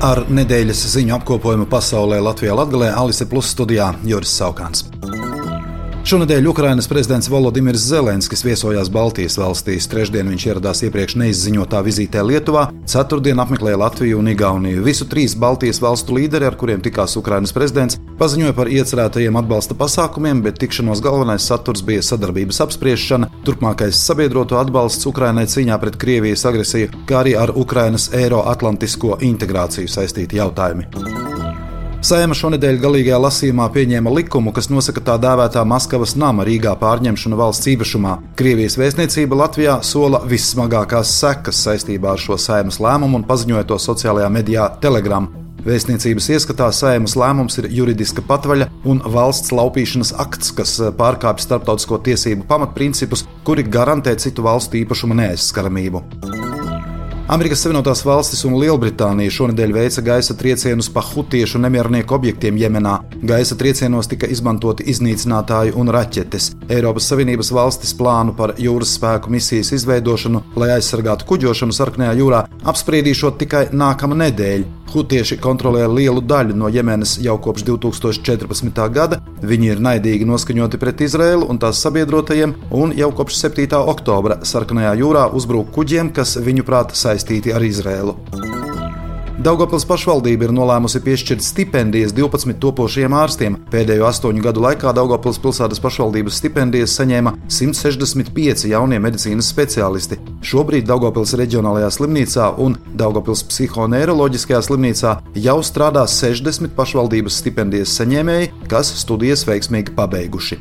Ar nedēļas ziņu apkopojumu pasaulē Latvijā Latvijā Alise Plus studijā Juris Saukāns. Šonadēļ Ukrainas prezidents Volodimirs Zelenskis viesojās Baltijas valstīs. Trešdien viņš ieradās iepriekš neizziņotā vizītē Lietuvā, ceturtdien apmeklēja Latviju un Igauniju. Visu trīs Baltijas valstu līderi, ar kuriem tikās Ukrainas prezidents, paziņoja par iecerētajiem atbalsta pasākumiem, bet tikšanos galvenais saturs bija sadarbības apspriešana, turpmākais sabiedroto atbalsts Ukrainai cīņā pret Krievijas agresiju, kā arī ar Ukrainas Eiroatlantisko integrāciju saistīti jautājumi. Saima šonadēļ galīgajā lasījumā pieņēma likumu, kas nosaka tā dēvētā Maskavas nama Rīgā pārņemšanu valsts īpašumā. Krievijas vēstniecība Latvijā sola vissmagākās sekas saistībā ar šo saimas lēmumu un paziņoja to sociālajā medijā Telegram. Vēstniecības ieskatā saimas lēmums ir juridiska patvaļa un valsts laupīšanas akts, kas pārkāpj starptautisko tiesību pamatprincipus, kuri garantē citu valstu īpašuma neaizskaramību. Amerikas Savienotās valstis un Lielbritānija šonadēļ veica gaisa triecienus pa hutiešu nemiernieku objektiem Jemenā. Gaisa triecienos tika izmantoti iznīcinātāji un raķetes. Eiropas Savienības valstis plānu par jūras spēku misijas izveidošanu, lai aizsargātu kuģošanu Sarknējā jūrā, apspriedīšot tikai nākamā nedēļa. Hutieši kontrolē lielu daļu no Jemenas jau kopš 2014. gada. Viņi ir naidīgi noskaņoti pret Izraēlu un tās sabiedrotajiem, un jau kopš 7. oktobra Sarkanajā jūrā uzbruk kuģiem, kas viņuprāt saistīti ar Izraēlu. Daugopils pašvaldība ir nolēmusi piešķirt stipendijas 12 topošiem ārstiem. Pēdējo astoņu gadu laikā Daugopils pilsētas pašvaldības stipendijas saņēma 165 jaunie medicīnas speciālisti. Šobrīd Daugopils reģionālajā slimnīcā un Daugopils psihoneiroloģiskajā slimnīcā jau strādā 60 pašvaldības stipendijas saņēmēji, kas studijas veiksmīgi pabeiguši.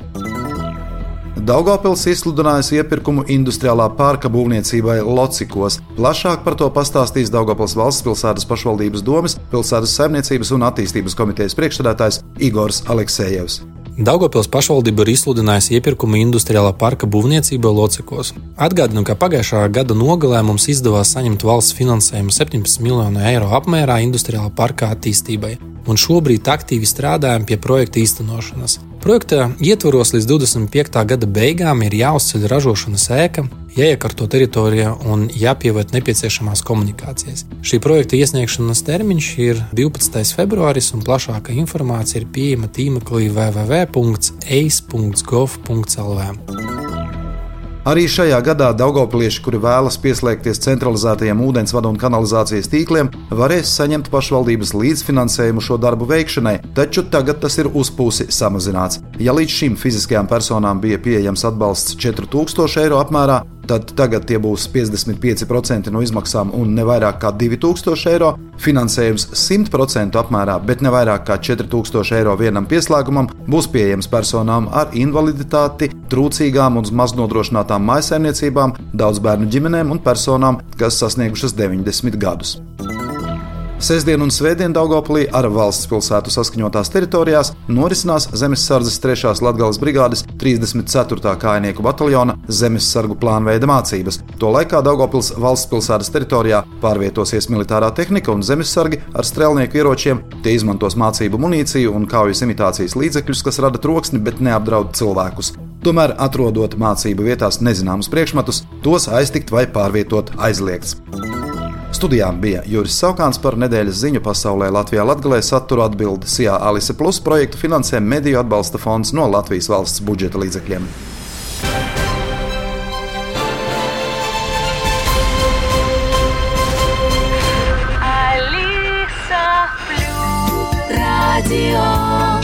Daugopils izsludinājusi iepirkumu industriālā parka būvniecībai Locikos. Plašāk par to pastāstīs Daugopils valsts pilsētas pašvaldības domas, pilsētas saimniecības un attīstības komitejas priekšsēdētājs Igors Aleksējevs. Daugopils pašvaldība ir izsludinājusi iepirkumu industriālā parka būvniecībai Locekos. Atgādinu, ka pagājušā gada nogalē mums izdevās saņemt valsts finansējumu 17 miljonu eiro apmērā industriālā parka attīstībai, un šobrīd aktīvi strādājam pie projekta īstenošanas. Projekta ietvaros līdz 25. gada beigām ir jāuzceļ ražošanas ēka, jāiekārto teritorija un jāpievērt nepieciešamās komunikācijas. Šī projekta iesniegšanas termiņš ir 12. februāris, un plašāka informācija ir pieejama tīmeklī www.eis.gov.lv. Arī šajā gadā Daugoplieši, kuri vēlas pieslēgties centralizētajiem ūdensvadu un kanalizācijas tīkliem, varēs saņemt pašvaldības līdzfinansējumu šo darbu veikšanai, taču tagad tas ir uzpūsi samazināts. Ja līdz šim fiziskajām personām bija pieejams atbalsts 4000 eiro apmērā, tad tagad tie būs 55% no izmaksām un ne vairāk kā 2000 eiro. Finansējums 100% apmērā, bet ne vairāk kā 4000 eiro vienam pieslēgumam būs pieejams personām ar invaliditāti, trūcīgām un maznodrošinātām mājsaimniecībām, daudz bērnu ģimenēm un personām, kas sasniegušas 90 gadus. Sestdien un Svētdien Daugopilī ar valsts pilsētu saskaņotās teritorijās norisinās Zemesardzes 3. Latgales brigādes 34. kājnieku bataljona zemesargu plānveida mācības. To laikā Daugopils valsts pilsētas teritorijā pārvietosies militārā tehnika un zemesargi ar strēlnieku ieročiem. Tie izmantos mācību munīciju un kaujas imitācijas līdzekļus, kas rada troksni, bet neapdraud cilvēkus. Tomēr, atrodot mācību vietās nezināmus priekšmetus, tos aiztikt vai pārvietot aizliegts. Studijām bija Juris Saukāns par nedēļas ziņu pasaulē Latvijā Latgalē saturu atbildes Jā Alise Plus projektu finansē Mediju atbalsta fonds no Latvijas valsts budžeta līdzekļiem. Alisa Plus Radio